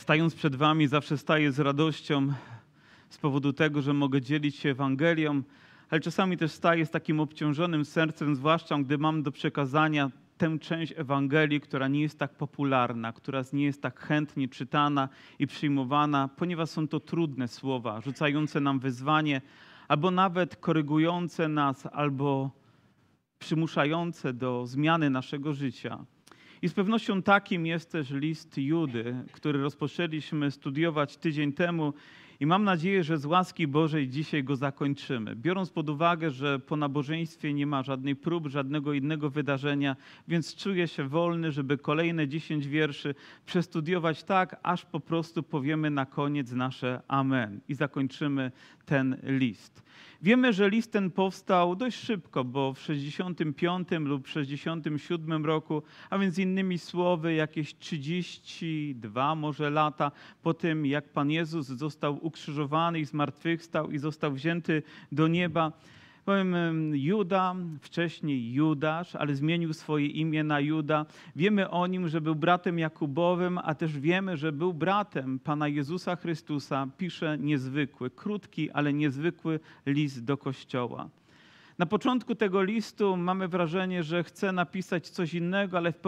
Stając przed Wami, zawsze staję z radością z powodu tego, że mogę dzielić się Ewangelią, ale czasami też staję z takim obciążonym sercem, zwłaszcza gdy mam do przekazania tę część Ewangelii, która nie jest tak popularna, która nie jest tak chętnie czytana i przyjmowana, ponieważ są to trudne słowa, rzucające nam wyzwanie, albo nawet korygujące nas, albo przymuszające do zmiany naszego życia. I z pewnością takim jest też list Judy, który rozpoczęliśmy studiować tydzień temu i mam nadzieję, że z łaski Bożej dzisiaj go zakończymy. Biorąc pod uwagę, że po nabożeństwie nie ma żadnej prób, żadnego innego wydarzenia, więc czuję się wolny, żeby kolejne 10 wierszy przestudiować tak, aż po prostu powiemy na koniec nasze Amen i zakończymy ten list. Wiemy, że list ten powstał dość szybko, bo w 65 lub 67 roku, a więc innymi słowy jakieś 32 może lata po tym, jak Pan Jezus został ukrzyżowany i zmartwychwstał i został wzięty do nieba. Powiem, Juda, wcześniej Judasz, ale zmienił swoje imię na Juda. Wiemy o nim, że był bratem Jakubowym, a też wiemy, że był bratem Pana Jezusa Chrystusa. Pisze niezwykły, krótki, ale niezwykły list do Kościoła. Na początku tego listu mamy wrażenie, że chce napisać coś innego, ale w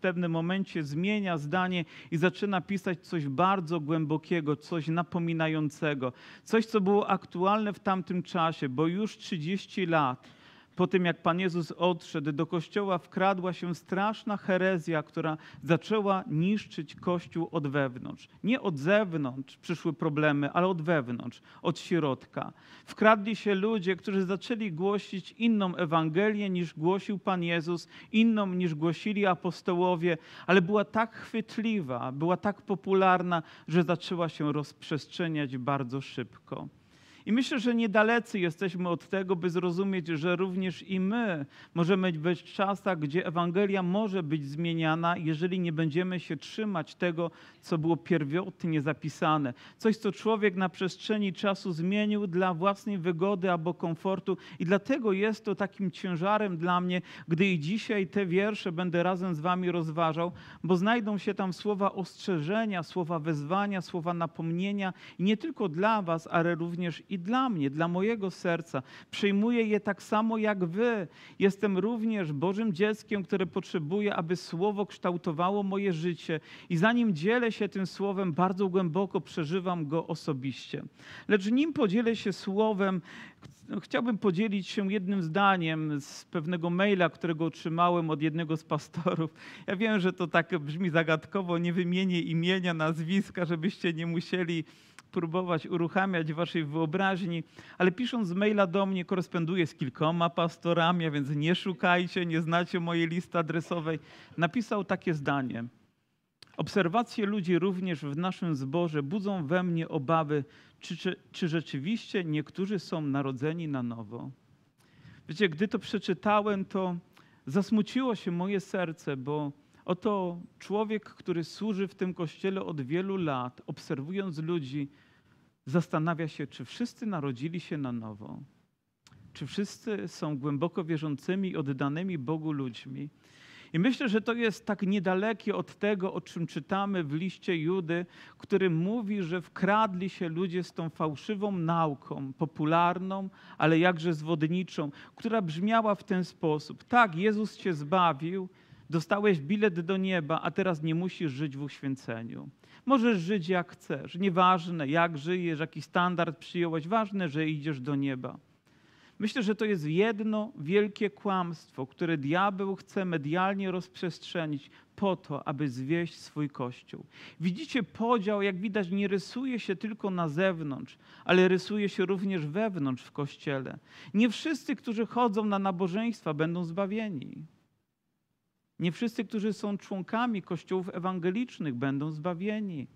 pewnym momencie zmienia zdanie i zaczyna pisać coś bardzo głębokiego, coś napominającego, coś, co było aktualne w tamtym czasie, bo już 30 lat po tym jak Pan Jezus odszedł, do kościoła wkradła się straszna herezja, która zaczęła niszczyć kościół od wewnątrz. Nie od zewnątrz przyszły problemy, ale od wewnątrz, od środka. Wkradli się ludzie, którzy zaczęli głosić inną Ewangelię niż głosił Pan Jezus, inną niż głosili apostołowie, ale była tak chwytliwa, była tak popularna, że zaczęła się rozprzestrzeniać bardzo szybko. I myślę, że niedalecy jesteśmy od tego, by zrozumieć, że również i my możemy być w czasach, gdzie Ewangelia może być zmieniana, jeżeli nie będziemy się trzymać tego, co było pierwotnie zapisane. Coś, co człowiek na przestrzeni czasu zmienił dla własnej wygody albo komfortu. I dlatego jest to takim ciężarem dla mnie, gdy i dzisiaj te wiersze będę razem z Wami rozważał, bo znajdą się tam słowa ostrzeżenia, słowa wezwania, słowa napomnienia i nie tylko dla Was, ale również i i dla mnie, dla mojego serca. Przyjmuję je tak samo jak wy. Jestem również Bożym dzieckiem, które potrzebuje, aby Słowo kształtowało moje życie. I zanim dzielę się tym Słowem, bardzo głęboko przeżywam go osobiście. Lecz nim podzielę się Słowem, chciałbym podzielić się jednym zdaniem z pewnego maila, którego otrzymałem od jednego z pastorów. Ja wiem, że to tak brzmi zagadkowo, nie wymienię imienia, nazwiska, żebyście nie musieli próbować uruchamiać waszej wyobraźni, ale pisząc maila do mnie, koresponduję z kilkoma pastorami, a więc nie szukajcie, nie znacie mojej listy adresowej. Napisał takie zdanie. Obserwacje ludzi również w naszym zborze budzą we mnie obawy, czy, czy, czy rzeczywiście niektórzy są narodzeni na nowo. Wiecie, gdy to przeczytałem, to zasmuciło się moje serce, bo oto człowiek, który służy w tym kościele od wielu lat, obserwując ludzi, zastanawia się, czy wszyscy narodzili się na nowo, czy wszyscy są głęboko wierzącymi oddanymi Bogu ludźmi. I myślę, że to jest tak niedalekie od tego, o czym czytamy w liście Judy, który mówi, że wkradli się ludzie z tą fałszywą nauką, popularną, ale jakże zwodniczą, która brzmiała w ten sposób: Tak, Jezus cię zbawił, dostałeś bilet do nieba, a teraz nie musisz żyć w uświęceniu. Możesz żyć jak chcesz. Nieważne, jak żyjesz, jaki standard przyjąłeś, ważne, że idziesz do nieba. Myślę, że to jest jedno wielkie kłamstwo, które diabeł chce medialnie rozprzestrzenić po to, aby zwieść swój kościół. Widzicie, podział, jak widać, nie rysuje się tylko na zewnątrz, ale rysuje się również wewnątrz w kościele. Nie wszyscy, którzy chodzą na nabożeństwa, będą zbawieni. Nie wszyscy, którzy są członkami kościołów ewangelicznych, będą zbawieni.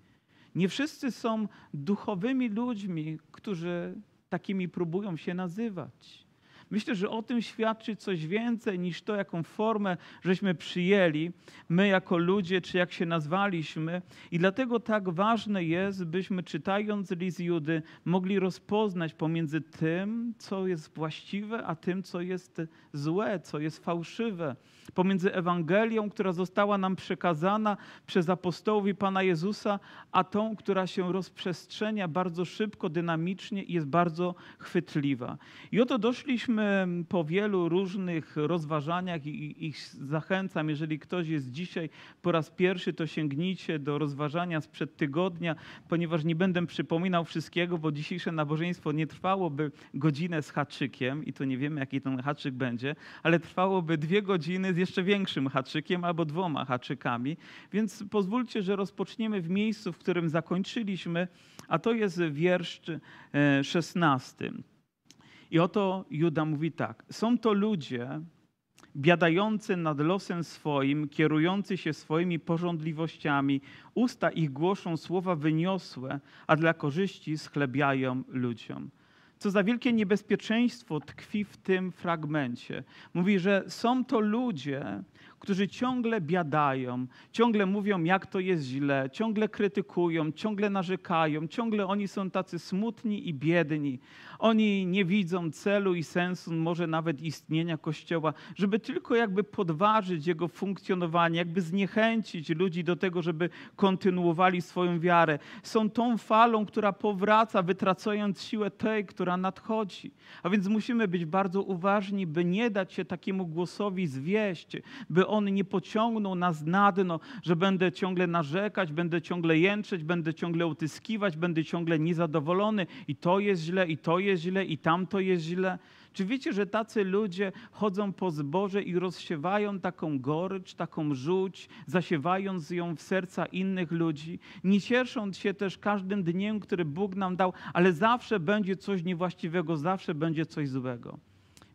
Nie wszyscy są duchowymi ludźmi, którzy takimi próbują się nazywać. Myślę, że o tym świadczy coś więcej niż to, jaką formę żeśmy przyjęli, my jako ludzie, czy jak się nazwaliśmy. I dlatego tak ważne jest, byśmy czytając list Judy mogli rozpoznać pomiędzy tym, co jest właściwe, a tym, co jest złe, co jest fałszywe pomiędzy Ewangelią, która została nam przekazana przez apostołów i Pana Jezusa, a tą, która się rozprzestrzenia bardzo szybko, dynamicznie i jest bardzo chwytliwa. I oto doszliśmy po wielu różnych rozważaniach i ich zachęcam, jeżeli ktoś jest dzisiaj po raz pierwszy, to sięgnijcie do rozważania sprzed tygodnia, ponieważ nie będę przypominał wszystkiego, bo dzisiejsze nabożeństwo nie trwałoby godzinę z haczykiem i to nie wiemy, jaki ten haczyk będzie, ale trwałoby dwie godziny z jeszcze większym haczykiem albo dwoma haczykami. Więc pozwólcie, że rozpoczniemy w miejscu, w którym zakończyliśmy, a to jest wiersz e, szesnasty. I oto Juda mówi tak: Są to ludzie, biadający nad losem swoim, kierujący się swoimi porządliwościami, usta ich głoszą słowa wyniosłe, a dla korzyści schlebiają ludziom. Co za wielkie niebezpieczeństwo tkwi w tym fragmencie. Mówi, że są to ludzie, którzy ciągle biadają, ciągle mówią, jak to jest źle, ciągle krytykują, ciągle narzekają, ciągle oni są tacy smutni i biedni. Oni nie widzą celu i sensu, może nawet istnienia Kościoła, żeby tylko jakby podważyć jego funkcjonowanie, jakby zniechęcić ludzi do tego, żeby kontynuowali swoją wiarę. Są tą falą, która powraca, wytracając siłę tej, która nadchodzi. A więc musimy być bardzo uważni, by nie dać się takiemu głosowi zwieść, by on nie pociągnął nas na dno, że będę ciągle narzekać, będę ciągle jęczeć, będę ciągle utyskiwać, będę ciągle niezadowolony i to jest źle, i to jest źle, i tamto jest źle. Czy wiecie, że tacy ludzie chodzą po zboże i rozsiewają taką gorycz, taką żółć, zasiewając ją w serca innych ludzi, nie ciesząc się też każdym dniem, który Bóg nam dał, ale zawsze będzie coś niewłaściwego, zawsze będzie coś złego.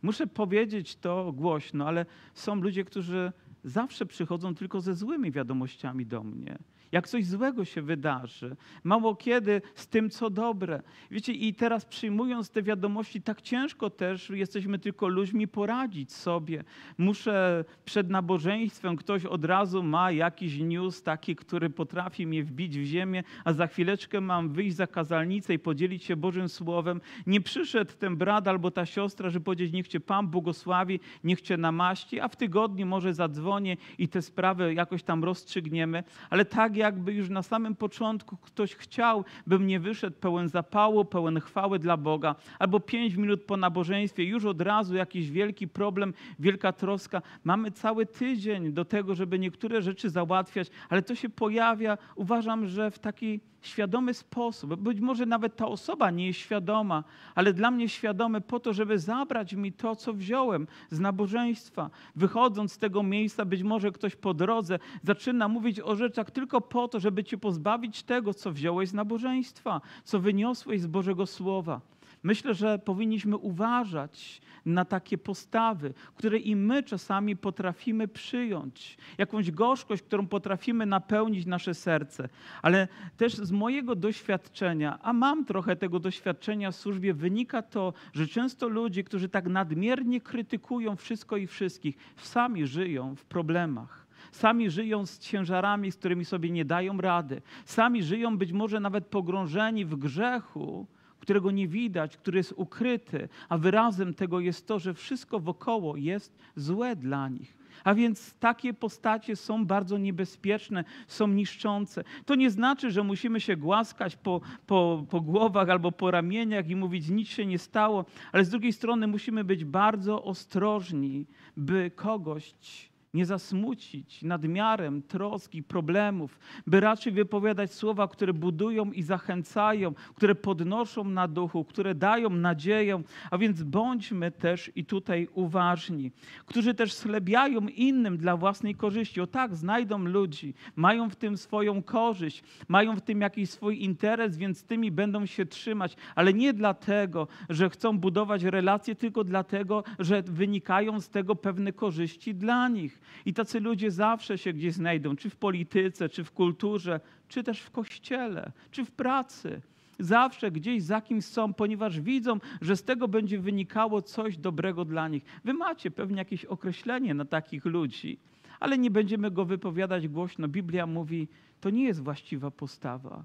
Muszę powiedzieć to głośno, ale są ludzie, którzy zawsze przychodzą tylko ze złymi wiadomościami do mnie jak coś złego się wydarzy, mało kiedy z tym, co dobre. Wiecie, i teraz przyjmując te wiadomości, tak ciężko też jesteśmy tylko ludźmi poradzić sobie. Muszę przed nabożeństwem, ktoś od razu ma jakiś news taki, który potrafi mnie wbić w ziemię, a za chwileczkę mam wyjść za kazalnicę i podzielić się Bożym Słowem. Nie przyszedł ten brat albo ta siostra, żeby powiedzieć, niech Cię Pan błogosławi, niech Cię namaści, a w tygodniu może zadzwonię i te sprawy jakoś tam rozstrzygniemy, ale tak jakby już na samym początku ktoś chciał, bym nie wyszedł pełen zapału, pełen chwały dla Boga, albo pięć minut po nabożeństwie, już od razu jakiś wielki problem, wielka troska. Mamy cały tydzień do tego, żeby niektóre rzeczy załatwiać, ale to się pojawia, uważam, że w taki świadomy sposób. Być może nawet ta osoba nie jest świadoma, ale dla mnie świadome po to, żeby zabrać mi to, co wziąłem z nabożeństwa. Wychodząc z tego miejsca, być może ktoś po drodze zaczyna mówić o rzeczach tylko po to, żeby cię pozbawić tego, co wziąłeś z nabożeństwa, co wyniosłeś z Bożego Słowa. Myślę, że powinniśmy uważać na takie postawy, które i my czasami potrafimy przyjąć, jakąś gorzkość, którą potrafimy napełnić nasze serce. Ale też z mojego doświadczenia, a mam trochę tego doświadczenia w służbie, wynika to, że często ludzie, którzy tak nadmiernie krytykują wszystko i wszystkich, sami żyją w problemach. Sami żyją z ciężarami, z którymi sobie nie dają rady. Sami żyją być może nawet pogrążeni w grzechu, którego nie widać, który jest ukryty, a wyrazem tego jest to, że wszystko wokoło jest złe dla nich. A więc takie postacie są bardzo niebezpieczne, są niszczące. To nie znaczy, że musimy się głaskać po, po, po głowach albo po ramieniach i mówić, nic się nie stało, ale z drugiej strony musimy być bardzo ostrożni, by kogoś nie zasmucić nadmiarem troski, problemów, by raczej wypowiadać słowa, które budują i zachęcają, które podnoszą na duchu, które dają nadzieję. A więc bądźmy też i tutaj uważni, którzy też schlebiają innym dla własnej korzyści. O tak, znajdą ludzi, mają w tym swoją korzyść, mają w tym jakiś swój interes, więc tymi będą się trzymać, ale nie dlatego, że chcą budować relacje, tylko dlatego, że wynikają z tego pewne korzyści dla nich. I tacy ludzie zawsze się gdzieś znajdą, czy w polityce, czy w kulturze, czy też w kościele, czy w pracy. Zawsze gdzieś za kimś są, ponieważ widzą, że z tego będzie wynikało coś dobrego dla nich. Wy macie pewnie jakieś określenie na takich ludzi, ale nie będziemy go wypowiadać głośno. Biblia mówi, to nie jest właściwa postawa.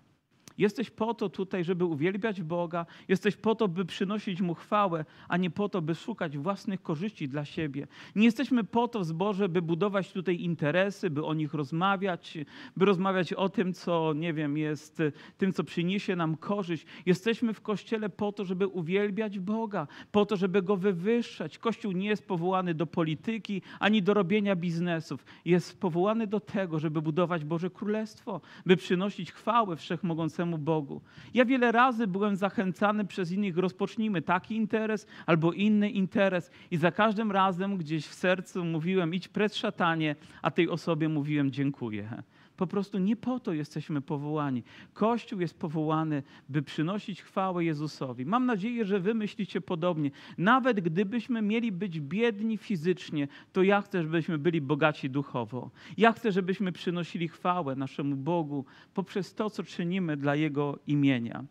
Jesteś po to tutaj, żeby uwielbiać Boga, jesteś po to, by przynosić Mu chwałę, a nie po to, by szukać własnych korzyści dla siebie. Nie jesteśmy po to w zborze, by budować tutaj interesy, by o nich rozmawiać, by rozmawiać o tym, co, nie wiem, jest tym, co przyniesie nam korzyść. Jesteśmy w Kościele po to, żeby uwielbiać Boga, po to, żeby Go wywyższać. Kościół nie jest powołany do polityki, ani do robienia biznesów. Jest powołany do tego, żeby budować Boże Królestwo, by przynosić chwałę wszechmogącemu Bogu. Ja wiele razy byłem zachęcany przez innych, rozpocznijmy taki interes albo inny interes i za każdym razem gdzieś w sercu mówiłem, idź precz szatanie, a tej osobie mówiłem dziękuję. Po prostu nie po to jesteśmy powołani. Kościół jest powołany, by przynosić chwałę Jezusowi. Mam nadzieję, że wy myślicie podobnie. Nawet gdybyśmy mieli być biedni fizycznie, to ja chcę, żebyśmy byli bogaci duchowo. Ja chcę, żebyśmy przynosili chwałę naszemu Bogu poprzez to, co czynimy dla Jego imienia.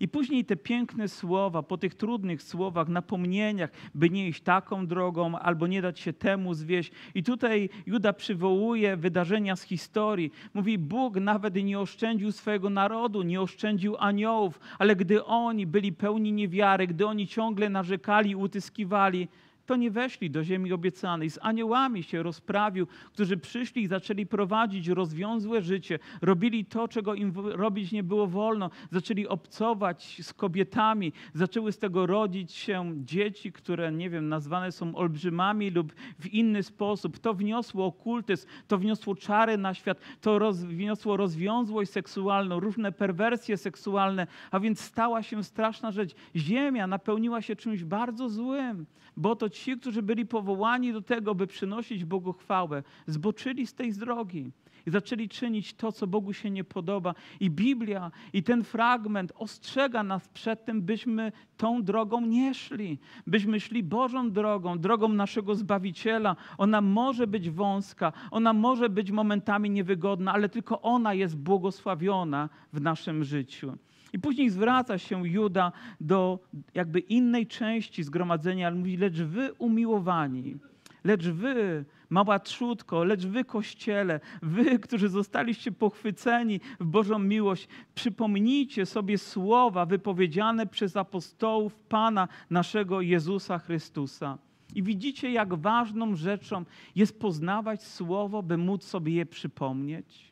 I później te piękne słowa, po tych trudnych słowach, napomnieniach, by nie iść taką drogą albo nie dać się temu zwieść. I tutaj Juda przywołuje wydarzenia z historii. Mówi, Bóg nawet nie oszczędził swojego narodu, nie oszczędził aniołów, ale gdy oni byli pełni niewiary, gdy oni ciągle narzekali, utyskiwali, to nie weszli do ziemi obiecanej. Z aniołami się rozprawił, którzy przyszli i zaczęli prowadzić rozwiązłe życie. Robili to, czego im robić nie było wolno. Zaczęli obcować z kobietami. Zaczęły z tego rodzić się dzieci, które, nie wiem, nazwane są olbrzymami lub w inny sposób. To wniosło okultyzm, to wniosło czary na świat, to roz, wniosło rozwiązłość seksualną, różne perwersje seksualne, a więc stała się straszna rzecz. Ziemia napełniła się czymś bardzo złym, bo to ci, którzy byli powołani do tego, by przynosić Bogu chwałę, zboczyli z tej drogi i zaczęli czynić to, co Bogu się nie podoba. I Biblia i ten fragment ostrzega nas przed tym, byśmy tą drogą nie szli, byśmy szli Bożą drogą, drogą naszego Zbawiciela. Ona może być wąska, ona może być momentami niewygodna, ale tylko ona jest błogosławiona w naszym życiu. I później zwraca się Juda do jakby innej części zgromadzenia, ale mówi, lecz wy umiłowani, lecz wy, mała trzutko, lecz wy kościele, wy, którzy zostaliście pochwyceni w Bożą miłość, przypomnijcie sobie słowa wypowiedziane przez apostołów Pana naszego Jezusa Chrystusa. I widzicie, jak ważną rzeczą jest poznawać słowo, by móc sobie je przypomnieć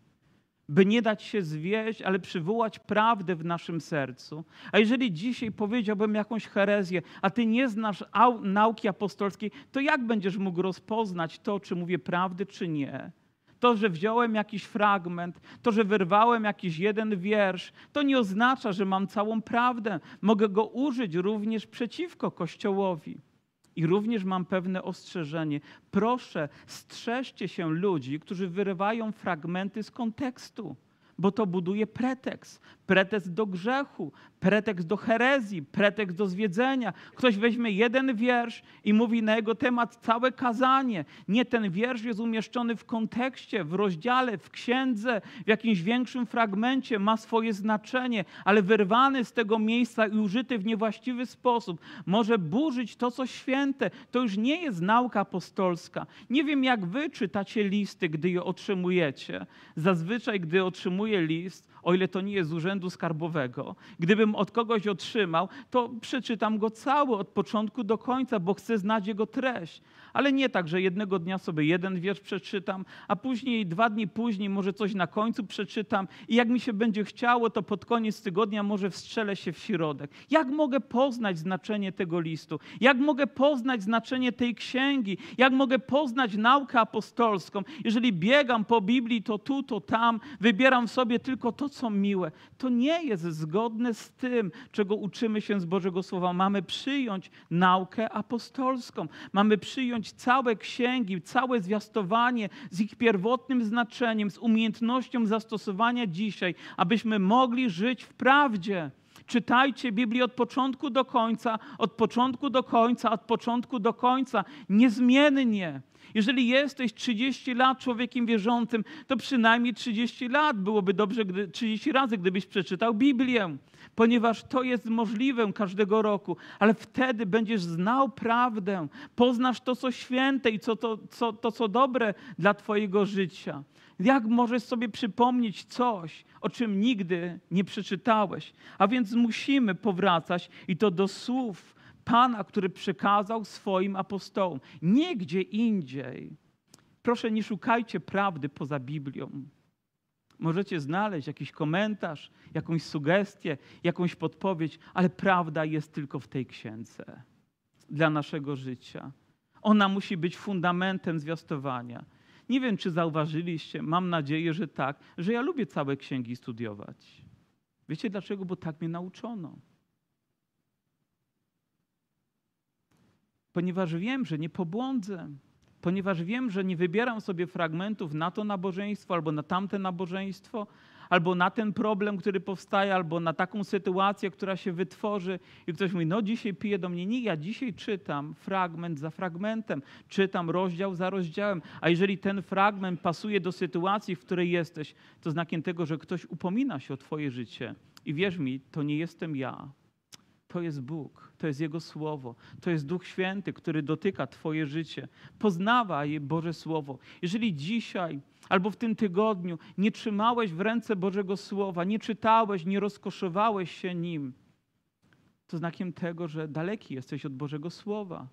by nie dać się zwieść, ale przywołać prawdę w naszym sercu. A jeżeli dzisiaj powiedziałbym jakąś herezję, a ty nie znasz nauki apostolskiej, to jak będziesz mógł rozpoznać to, czy mówię prawdę, czy nie? To, że wziąłem jakiś fragment, to, że wyrwałem jakiś jeden wiersz, to nie oznacza, że mam całą prawdę. Mogę go użyć również przeciwko Kościołowi. I również mam pewne ostrzeżenie. Proszę, strzeżcie się ludzi, którzy wyrywają fragmenty z kontekstu, bo to buduje pretekst pretekst do grzechu, pretekst do herezji, pretekst do zwiedzenia. Ktoś weźmie jeden wiersz i mówi na jego temat całe kazanie. Nie, ten wiersz jest umieszczony w kontekście, w rozdziale, w księdze, w jakimś większym fragmencie, ma swoje znaczenie, ale wyrwany z tego miejsca i użyty w niewłaściwy sposób może burzyć to, co święte. To już nie jest nauka apostolska. Nie wiem, jak wy czytacie listy, gdy je otrzymujecie. Zazwyczaj, gdy otrzymuję list, o ile to nie jest z urzędu skarbowego, gdybym od kogoś otrzymał, to przeczytam go cały od początku do końca, bo chcę znać jego treść. Ale nie tak, że jednego dnia sobie jeden wiersz przeczytam, a później, dwa dni później, może coś na końcu przeczytam i jak mi się będzie chciało, to pod koniec tygodnia może wstrzelę się w środek. Jak mogę poznać znaczenie tego listu? Jak mogę poznać znaczenie tej księgi? Jak mogę poznać naukę apostolską? Jeżeli biegam po Biblii, to tu, to tam, wybieram sobie tylko to, co miłe. To nie jest zgodne z tym, czego uczymy się z Bożego Słowa. Mamy przyjąć naukę apostolską. Mamy przyjąć całe księgi, całe zwiastowanie z ich pierwotnym znaczeniem, z umiejętnością zastosowania dzisiaj, abyśmy mogli żyć w prawdzie. Czytajcie Biblię od początku do końca, od początku do końca, od początku do końca, niezmiennie. Jeżeli jesteś 30 lat człowiekiem wierzącym, to przynajmniej 30 lat byłoby dobrze, gdy, 30 razy, gdybyś przeczytał Biblię ponieważ to jest możliwe każdego roku, ale wtedy będziesz znał prawdę, poznasz to, co święte i co, to, co, to, co dobre dla Twojego życia. Jak możesz sobie przypomnieć coś, o czym nigdy nie przeczytałeś? A więc musimy powracać i to do słów Pana, który przekazał swoim apostołom. Nie gdzie indziej. Proszę, nie szukajcie prawdy poza Biblią. Możecie znaleźć jakiś komentarz, jakąś sugestię, jakąś podpowiedź, ale prawda jest tylko w tej księdze dla naszego życia. Ona musi być fundamentem zwiastowania. Nie wiem, czy zauważyliście, mam nadzieję, że tak, że ja lubię całe księgi studiować. Wiecie dlaczego? Bo tak mnie nauczono. Ponieważ wiem, że nie pobłądzę, ponieważ wiem, że nie wybieram sobie fragmentów na to nabożeństwo albo na tamte nabożeństwo, albo na ten problem, który powstaje, albo na taką sytuację, która się wytworzy i ktoś mówi, no dzisiaj pije do mnie. Nie, ja dzisiaj czytam fragment za fragmentem, czytam rozdział za rozdziałem, a jeżeli ten fragment pasuje do sytuacji, w której jesteś, to znakiem tego, że ktoś upomina się o twoje życie. I wierz mi, to nie jestem ja, to jest Bóg, to jest Jego Słowo, to jest Duch Święty, który dotyka Twoje życie. Poznawaj Boże Słowo. Jeżeli dzisiaj albo w tym tygodniu nie trzymałeś w ręce Bożego Słowa, nie czytałeś, nie rozkoszowałeś się nim, to znakiem tego, że daleki jesteś od Bożego Słowa.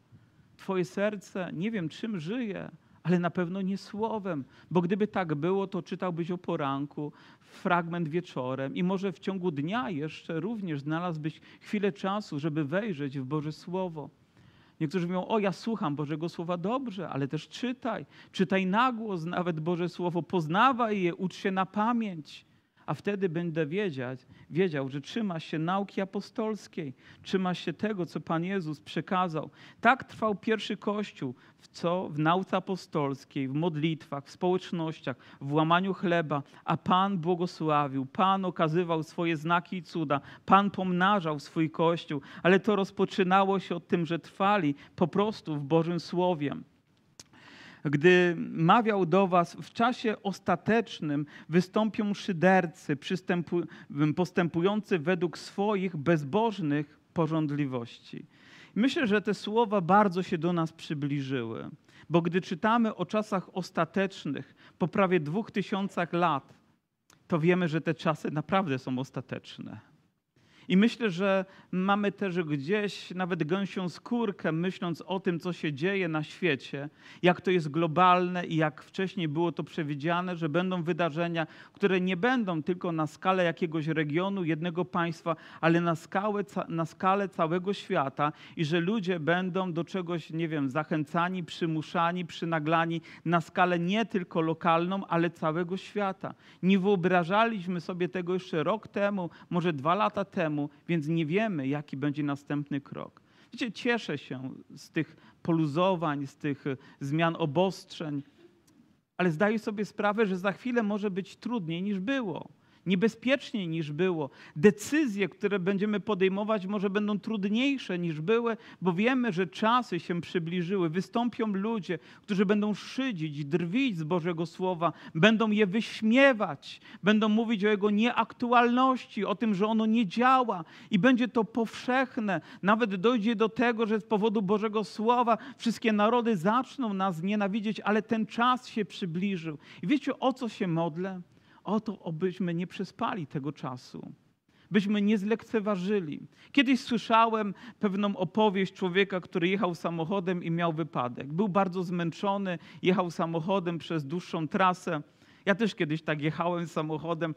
Twoje serce nie wiem czym żyje, ale na pewno nie słowem, bo gdyby tak było, to czytałbyś o poranku, fragment wieczorem i może w ciągu dnia jeszcze również znalazłbyś chwilę czasu, żeby wejrzeć w Boże Słowo. Niektórzy mówią, o ja słucham Bożego Słowa dobrze, ale też czytaj. Czytaj na głos nawet Boże Słowo, poznawaj je, ucz się na pamięć a wtedy będę wiedział, wiedział, że trzyma się nauki apostolskiej, trzyma się tego, co Pan Jezus przekazał. Tak trwał pierwszy Kościół, w co? W nauce apostolskiej, w modlitwach, w społecznościach, w łamaniu chleba, a Pan błogosławił, Pan okazywał swoje znaki i cuda, Pan pomnażał swój Kościół, ale to rozpoczynało się od tym, że trwali po prostu w Bożym Słowie gdy mawiał do was, w czasie ostatecznym wystąpią szydercy, postępujący według swoich bezbożnych porządliwości. Myślę, że te słowa bardzo się do nas przybliżyły, bo gdy czytamy o czasach ostatecznych po prawie dwóch tysiącach lat, to wiemy, że te czasy naprawdę są ostateczne. I myślę, że mamy też gdzieś nawet gęsią skórkę, myśląc o tym, co się dzieje na świecie, jak to jest globalne i jak wcześniej było to przewidziane, że będą wydarzenia, które nie będą tylko na skalę jakiegoś regionu, jednego państwa, ale na skalę, na skalę całego świata i że ludzie będą do czegoś, nie wiem, zachęcani, przymuszani, przynaglani na skalę nie tylko lokalną, ale całego świata. Nie wyobrażaliśmy sobie tego jeszcze rok temu, może dwa lata temu, temu, więc nie wiemy, jaki będzie następny krok. Wiecie, cieszę się z tych poluzowań, z tych e, zmian obostrzeń, ale zdaję sobie sprawę, że za chwilę może być trudniej niż było niebezpieczniej niż było. Decyzje, które będziemy podejmować, może będą trudniejsze niż były, bo wiemy, że czasy się przybliżyły. Wystąpią ludzie, którzy będą szydzić, drwić z Bożego Słowa, będą je wyśmiewać, będą mówić o jego nieaktualności, o tym, że ono nie działa i będzie to powszechne. Nawet dojdzie do tego, że z powodu Bożego Słowa wszystkie narody zaczną nas nienawidzieć, ale ten czas się przybliżył. I wiecie, o co się modlę? O to, obyśmy nie przespali tego czasu, byśmy nie zlekceważyli. Kiedyś słyszałem pewną opowieść człowieka, który jechał samochodem i miał wypadek. Był bardzo zmęczony, jechał samochodem przez dłuższą trasę. Ja też kiedyś tak jechałem samochodem,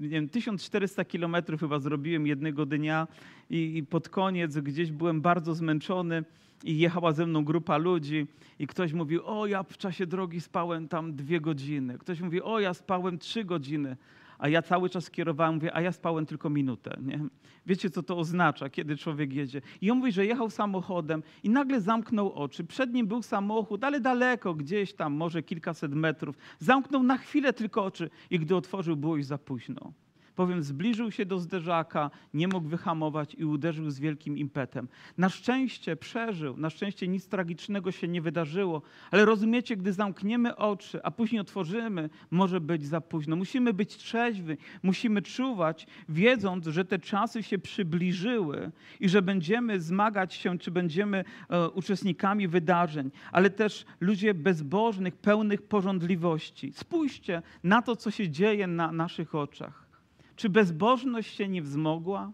nie wiem, 1400 kilometrów chyba zrobiłem jednego dnia i, i pod koniec gdzieś byłem bardzo zmęczony i jechała ze mną grupa ludzi i ktoś mówił, o ja w czasie drogi spałem tam dwie godziny. Ktoś mówi, o ja spałem trzy godziny. A ja cały czas kierowałem, mówię, a ja spałem tylko minutę. Nie? Wiecie, co to oznacza, kiedy człowiek jedzie? I on mówi, że jechał samochodem i nagle zamknął oczy. Przed nim był samochód, ale daleko, gdzieś tam, może kilkaset metrów. Zamknął na chwilę tylko oczy i gdy otworzył, było już za późno. Powiem, zbliżył się do zderzaka, nie mógł wyhamować i uderzył z wielkim impetem. Na szczęście przeżył, na szczęście nic tragicznego się nie wydarzyło, ale rozumiecie, gdy zamkniemy oczy, a później otworzymy, może być za późno. Musimy być trzeźwi, musimy czuwać, wiedząc, że te czasy się przybliżyły i że będziemy zmagać się, czy będziemy e, uczestnikami wydarzeń, ale też ludzie bezbożnych, pełnych porządliwości. Spójrzcie na to, co się dzieje na naszych oczach. Czy bezbożność się nie wzmogła?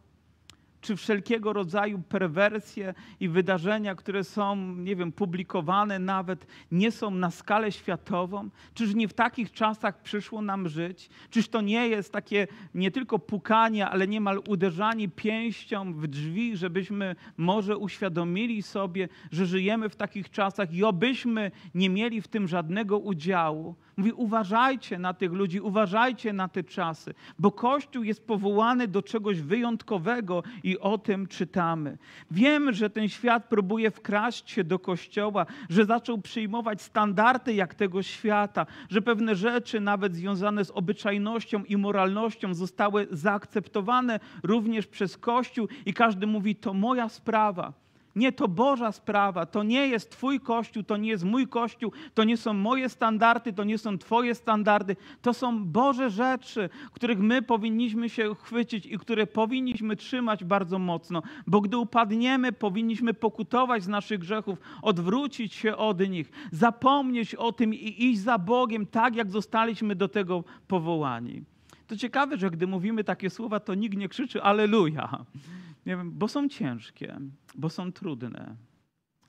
Czy wszelkiego rodzaju perwersje i wydarzenia, które są, nie wiem, publikowane nawet, nie są na skalę światową? Czyż nie w takich czasach przyszło nam żyć? Czyż to nie jest takie nie tylko pukanie, ale niemal uderzanie pięścią w drzwi, żebyśmy może uświadomili sobie, że żyjemy w takich czasach i obyśmy nie mieli w tym żadnego udziału? Mówi, uważajcie na tych ludzi, uważajcie na te czasy, bo Kościół jest powołany do czegoś wyjątkowego i o tym czytamy. Wiemy, że ten świat próbuje wkraść się do Kościoła, że zaczął przyjmować standardy jak tego świata, że pewne rzeczy, nawet związane z obyczajnością i moralnością, zostały zaakceptowane również przez Kościół i każdy mówi, to moja sprawa. Nie, to Boża sprawa, to nie jest Twój kościół, to nie jest mój kościół, to nie są moje standardy, to nie są Twoje standardy. To są Boże rzeczy, których my powinniśmy się chwycić i które powinniśmy trzymać bardzo mocno, bo gdy upadniemy, powinniśmy pokutować z naszych grzechów, odwrócić się od nich, zapomnieć o tym i iść za Bogiem tak, jak zostaliśmy do tego powołani. To ciekawe, że gdy mówimy takie słowa, to nikt nie krzyczy Aleluja. Nie wiem, bo są ciężkie, bo są trudne,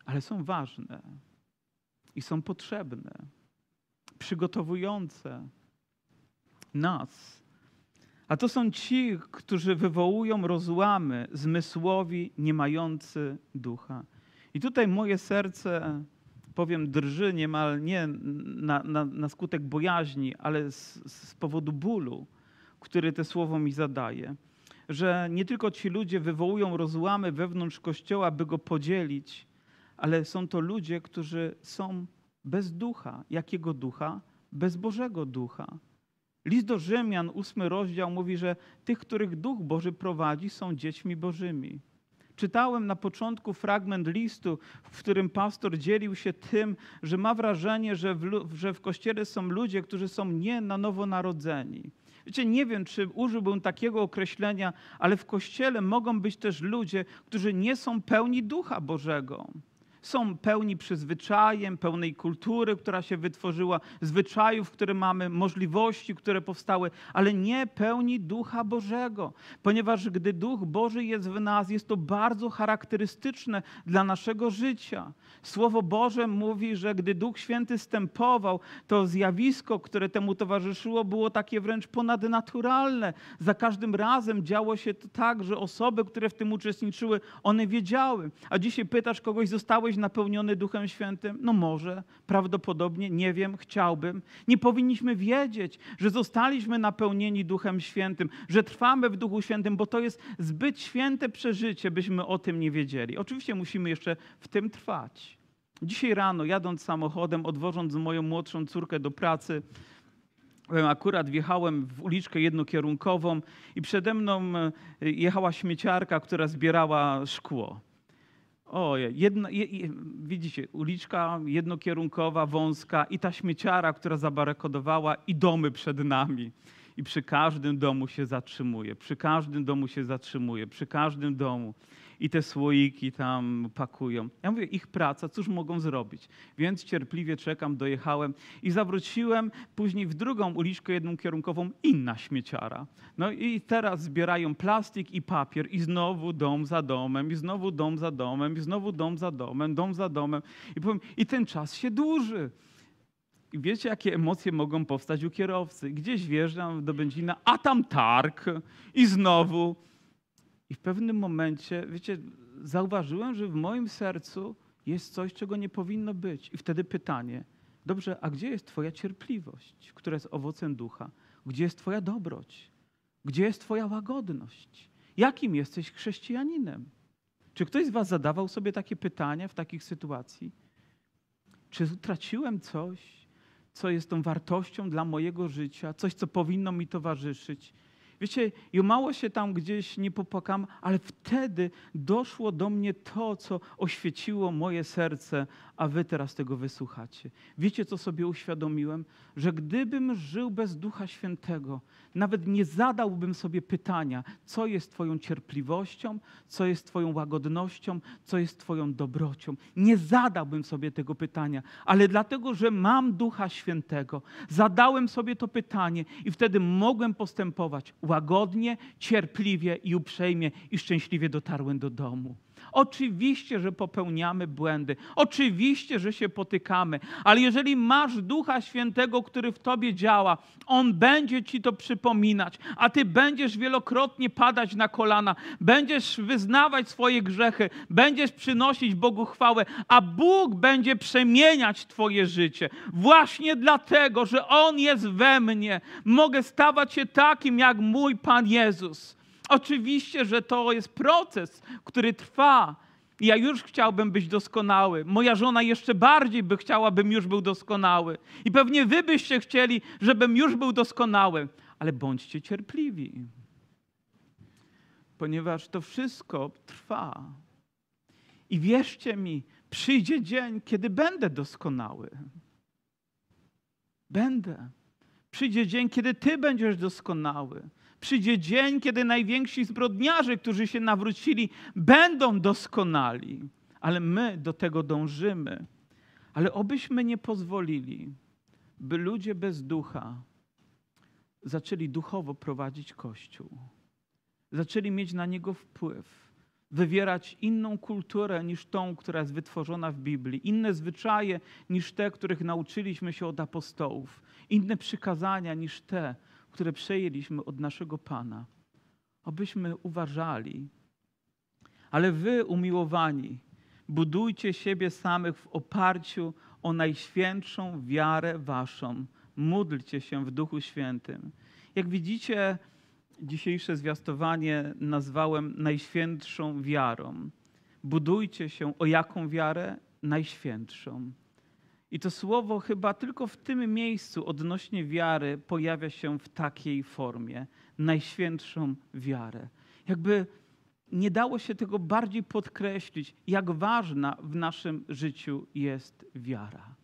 ale są ważne i są potrzebne, przygotowujące nas. A to są ci, którzy wywołują rozłamy, zmysłowi, nie mający ducha. I tutaj moje serce, powiem, drży niemal nie na, na, na skutek bojaźni, ale z, z powodu bólu, który te słowo mi zadaje że nie tylko ci ludzie wywołują rozłamy wewnątrz Kościoła, by go podzielić, ale są to ludzie, którzy są bez ducha. Jakiego ducha? Bez Bożego ducha. List do Rzymian, ósmy rozdział mówi, że tych, których Duch Boży prowadzi, są dziećmi Bożymi. Czytałem na początku fragment listu, w którym pastor dzielił się tym, że ma wrażenie, że w, że w kościele są ludzie, którzy są nie na nowo narodzeni. Wiecie, nie wiem, czy użyłbym takiego określenia, ale w kościele mogą być też ludzie, którzy nie są pełni ducha Bożego są pełni przyzwyczajem, pełnej kultury, która się wytworzyła, zwyczajów, które mamy, możliwości, które powstały, ale nie pełni Ducha Bożego. Ponieważ gdy Duch Boży jest w nas, jest to bardzo charakterystyczne dla naszego życia. Słowo Boże mówi, że gdy Duch Święty stępował, to zjawisko, które temu towarzyszyło, było takie wręcz ponadnaturalne. Za każdym razem działo się to tak, że osoby, które w tym uczestniczyły, one wiedziały. A dzisiaj pytasz kogoś, zostałeś zostałeś napełniony Duchem Świętym? No może, prawdopodobnie, nie wiem, chciałbym. Nie powinniśmy wiedzieć, że zostaliśmy napełnieni Duchem Świętym, że trwamy w Duchu Świętym, bo to jest zbyt święte przeżycie, byśmy o tym nie wiedzieli. Oczywiście musimy jeszcze w tym trwać. Dzisiaj rano, jadąc samochodem, odwożąc moją młodszą córkę do pracy, Akurat wjechałem w uliczkę jednokierunkową i przede mną e, jechała śmieciarka, która zbierała szkło. O, jedna, je, widzicie, uliczka jednokierunkowa, wąska i ta śmieciara, która zabarykodowała i domy przed nami. I przy każdym domu się zatrzymuje, przy każdym domu się zatrzymuje, przy każdym domu i te słoiki tam pakują. Ja mówię, ich praca, cóż mogą zrobić? Więc cierpliwie czekam, dojechałem i zawróciłem później w drugą uliczkę jedną kierunkową, inna śmieciara. No i teraz zbierają plastik i papier i znowu dom za domem, i znowu dom za domem, i znowu dom za domem, dom za domem. I powiem, i ten czas się dłuży. I wiecie, jakie emocje mogą powstać u kierowcy? Gdzieś wjeżdżam do Będzina, a tam targ i znowu i w pewnym momencie, wiecie, zauważyłem, że w moim sercu jest coś, czego nie powinno być. I wtedy pytanie, dobrze, a gdzie jest Twoja cierpliwość, która jest owocem ducha? Gdzie jest Twoja dobroć? Gdzie jest Twoja łagodność? Jakim jesteś chrześcijaninem? Czy ktoś z Was zadawał sobie takie pytania w takich sytuacji? Czy utraciłem coś, co jest tą wartością dla mojego życia, coś, co powinno mi towarzyszyć? Wiecie, i mało się tam gdzieś nie popłakam, ale wtedy doszło do mnie to, co oświeciło moje serce, a wy teraz tego wysłuchacie. Wiecie, co sobie uświadomiłem? Że gdybym żył bez Ducha Świętego, nawet nie zadałbym sobie pytania, co jest Twoją cierpliwością, co jest Twoją łagodnością, co jest Twoją dobrocią. Nie zadałbym sobie tego pytania, ale dlatego, że mam Ducha Świętego, zadałem sobie to pytanie i wtedy mogłem postępować łagodnie, cierpliwie i uprzejmie i szczęśliwie dotarłem do domu. Oczywiście, że popełniamy błędy. Oczywiście, że się potykamy. Ale jeżeli masz Ducha Świętego, który w tobie działa, on będzie ci to przypominać, a ty będziesz wielokrotnie padać na kolana, będziesz wyznawać swoje grzechy, będziesz przynosić Bogu chwałę, a Bóg będzie przemieniać twoje życie. Właśnie dlatego, że on jest we mnie, mogę stawać się takim jak mój Pan Jezus. Oczywiście, że to jest proces, który trwa. Ja już chciałbym być doskonały. Moja żona jeszcze bardziej by chciała, bym już był doskonały. I pewnie wy byście chcieli, żebym już był doskonały. Ale bądźcie cierpliwi. Ponieważ to wszystko trwa. I wierzcie mi, przyjdzie dzień, kiedy będę doskonały. Będę. Przyjdzie dzień, kiedy ty będziesz doskonały. Przyjdzie dzień, kiedy najwięksi zbrodniarze, którzy się nawrócili, będą doskonali, ale my do tego dążymy. Ale obyśmy nie pozwolili, by ludzie bez ducha zaczęli duchowo prowadzić Kościół, zaczęli mieć na niego wpływ, wywierać inną kulturę niż tą, która jest wytworzona w Biblii, inne zwyczaje niż te, których nauczyliśmy się od apostołów, inne przykazania niż te, które przejęliśmy od naszego Pana. Abyśmy uważali. Ale wy, umiłowani, budujcie siebie samych w oparciu o najświętszą wiarę waszą. Módlcie się w Duchu Świętym. Jak widzicie, dzisiejsze zwiastowanie nazwałem najświętszą wiarą. Budujcie się o jaką wiarę? Najświętszą. I to słowo chyba tylko w tym miejscu odnośnie wiary pojawia się w takiej formie najświętszą wiarę. Jakby nie dało się tego bardziej podkreślić, jak ważna w naszym życiu jest wiara.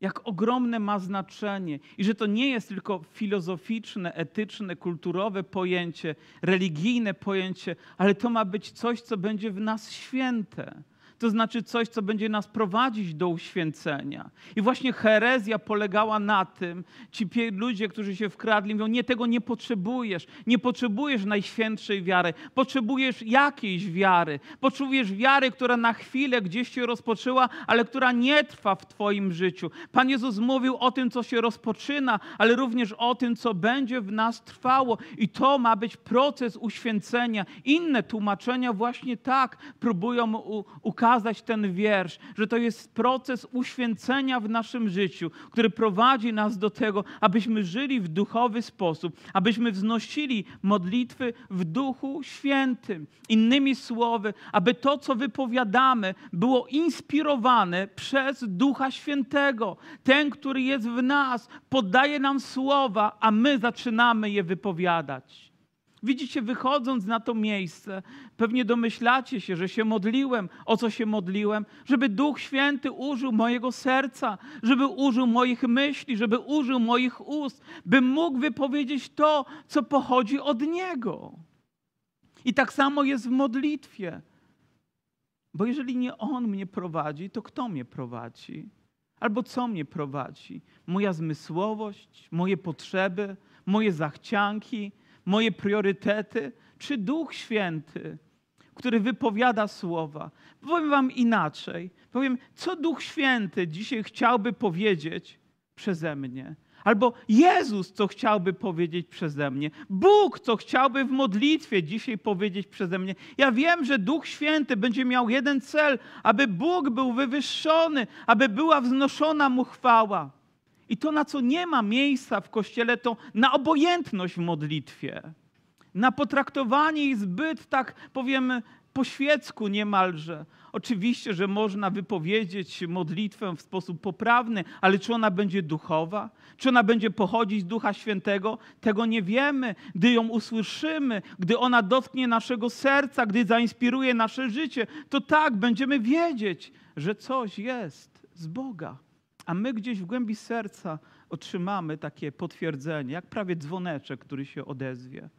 Jak ogromne ma znaczenie i że to nie jest tylko filozoficzne, etyczne, kulturowe pojęcie, religijne pojęcie, ale to ma być coś, co będzie w nas święte to znaczy coś, co będzie nas prowadzić do uświęcenia. I właśnie herezja polegała na tym, ci ludzie, którzy się wkradli, mówią, nie, tego nie potrzebujesz, nie potrzebujesz najświętszej wiary, potrzebujesz jakiejś wiary, potrzebujesz wiary, która na chwilę gdzieś się rozpoczęła, ale która nie trwa w twoim życiu. Pan Jezus mówił o tym, co się rozpoczyna, ale również o tym, co będzie w nas trwało i to ma być proces uświęcenia. Inne tłumaczenia właśnie tak próbują ukazać, ukazać ten wiersz, że to jest proces uświęcenia w naszym życiu, który prowadzi nas do tego, abyśmy żyli w duchowy sposób, abyśmy wznosili modlitwy w duchu świętym. Innymi słowy, aby to, co wypowiadamy, było inspirowane przez Ducha Świętego. Ten, który jest w nas, podaje nam słowa, a my zaczynamy je wypowiadać. Widzicie, wychodząc na to miejsce, pewnie domyślacie się, że się modliłem. O co się modliłem? Żeby Duch Święty użył mojego serca, żeby użył moich myśli, żeby użył moich ust, bym mógł wypowiedzieć to, co pochodzi od Niego. I tak samo jest w modlitwie. Bo jeżeli nie On mnie prowadzi, to kto mnie prowadzi? Albo co mnie prowadzi? Moja zmysłowość, moje potrzeby, moje zachcianki, moje priorytety, czy Duch Święty, który wypowiada słowa. Powiem Wam inaczej. Powiem, co Duch Święty dzisiaj chciałby powiedzieć przeze mnie. Albo Jezus, co chciałby powiedzieć przeze mnie. Bóg, co chciałby w modlitwie dzisiaj powiedzieć przeze mnie. Ja wiem, że Duch Święty będzie miał jeden cel, aby Bóg był wywyższony, aby była wznoszona mu chwała. I to, na co nie ma miejsca w kościele, to na obojętność w modlitwie, na potraktowanie ich zbyt, tak powiem, po świecku niemalże. Oczywiście, że można wypowiedzieć modlitwę w sposób poprawny, ale czy ona będzie duchowa? Czy ona będzie pochodzić z Ducha Świętego? Tego nie wiemy. Gdy ją usłyszymy, gdy ona dotknie naszego serca, gdy zainspiruje nasze życie, to tak, będziemy wiedzieć, że coś jest z Boga. A my gdzieś w głębi serca otrzymamy takie potwierdzenie, jak prawie dzwoneczek, który się odezwie.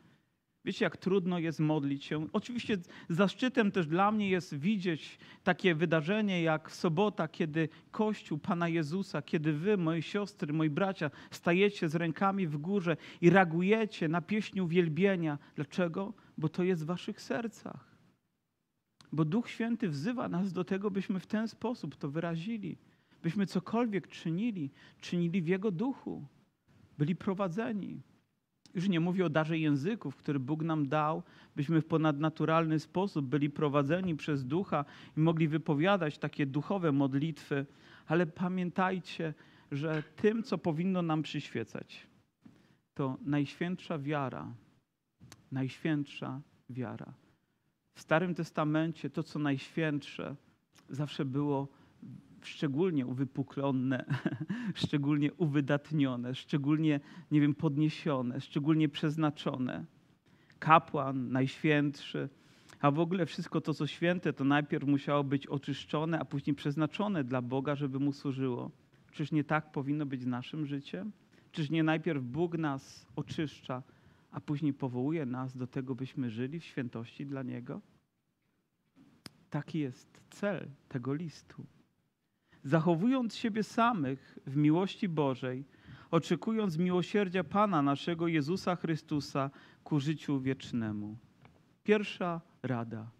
Wiecie, jak trudno jest modlić się. Oczywiście zaszczytem też dla mnie jest widzieć takie wydarzenie jak sobota, kiedy Kościół Pana Jezusa, kiedy wy, moje siostry, moi bracia, stajecie z rękami w górze i reagujecie na pieśń uwielbienia. Dlaczego? Bo to jest w waszych sercach. Bo Duch Święty wzywa nas do tego, byśmy w ten sposób to wyrazili. Byśmy cokolwiek czynili, czynili w Jego duchu. Byli prowadzeni. Już nie mówię o darze języków, który Bóg nam dał, byśmy w ponadnaturalny sposób byli prowadzeni przez ducha i mogli wypowiadać takie duchowe modlitwy, ale pamiętajcie, że tym, co powinno nam przyświecać, to najświętsza wiara, najświętsza wiara. W Starym Testamencie to, co najświętsze, zawsze było szczególnie uwypuklone, szczególnie uwydatnione, szczególnie, nie wiem, podniesione, szczególnie przeznaczone. Kapłan, najświętszy, a w ogóle wszystko to, co święte, to najpierw musiało być oczyszczone, a później przeznaczone dla Boga, żeby mu służyło. Czyż nie tak powinno być naszym życiem? Czyż nie najpierw Bóg nas oczyszcza, a później powołuje nas do tego, byśmy żyli w świętości dla Niego? Taki jest cel tego listu zachowując siebie samych w miłości Bożej, oczekując miłosierdzia Pana naszego Jezusa Chrystusa ku życiu wiecznemu. Pierwsza rada.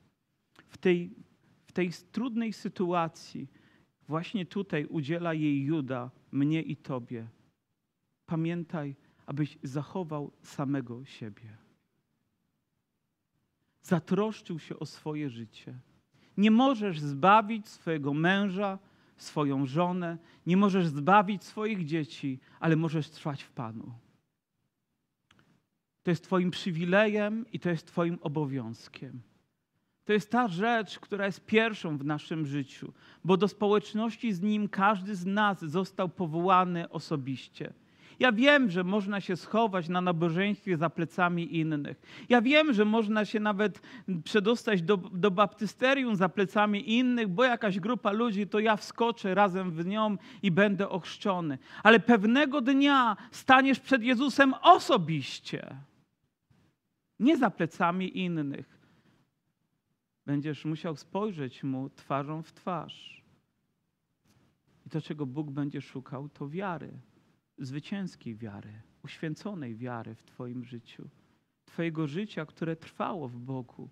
W tej, w tej trudnej sytuacji, właśnie tutaj udziela jej Juda, mnie i Tobie. Pamiętaj, abyś zachował samego siebie. Zatroszczył się o swoje życie. Nie możesz zbawić swojego męża, swoją żonę, nie możesz zbawić swoich dzieci, ale możesz trwać w Panu. To jest Twoim przywilejem i to jest Twoim obowiązkiem. To jest ta rzecz, która jest pierwszą w naszym życiu, bo do społeczności z Nim każdy z nas został powołany osobiście. Ja wiem, że można się schować na nabożeństwie za plecami innych. Ja wiem, że można się nawet przedostać do, do baptysterium za plecami innych, bo jakaś grupa ludzi, to ja wskoczę razem w nią i będę ochrzczony. Ale pewnego dnia staniesz przed Jezusem osobiście, nie za plecami innych. Będziesz musiał spojrzeć mu twarzą w twarz. I to, czego Bóg będzie szukał, to wiary zwycięskiej wiary, uświęconej wiary w Twoim życiu, Twojego życia, które trwało w Bogu.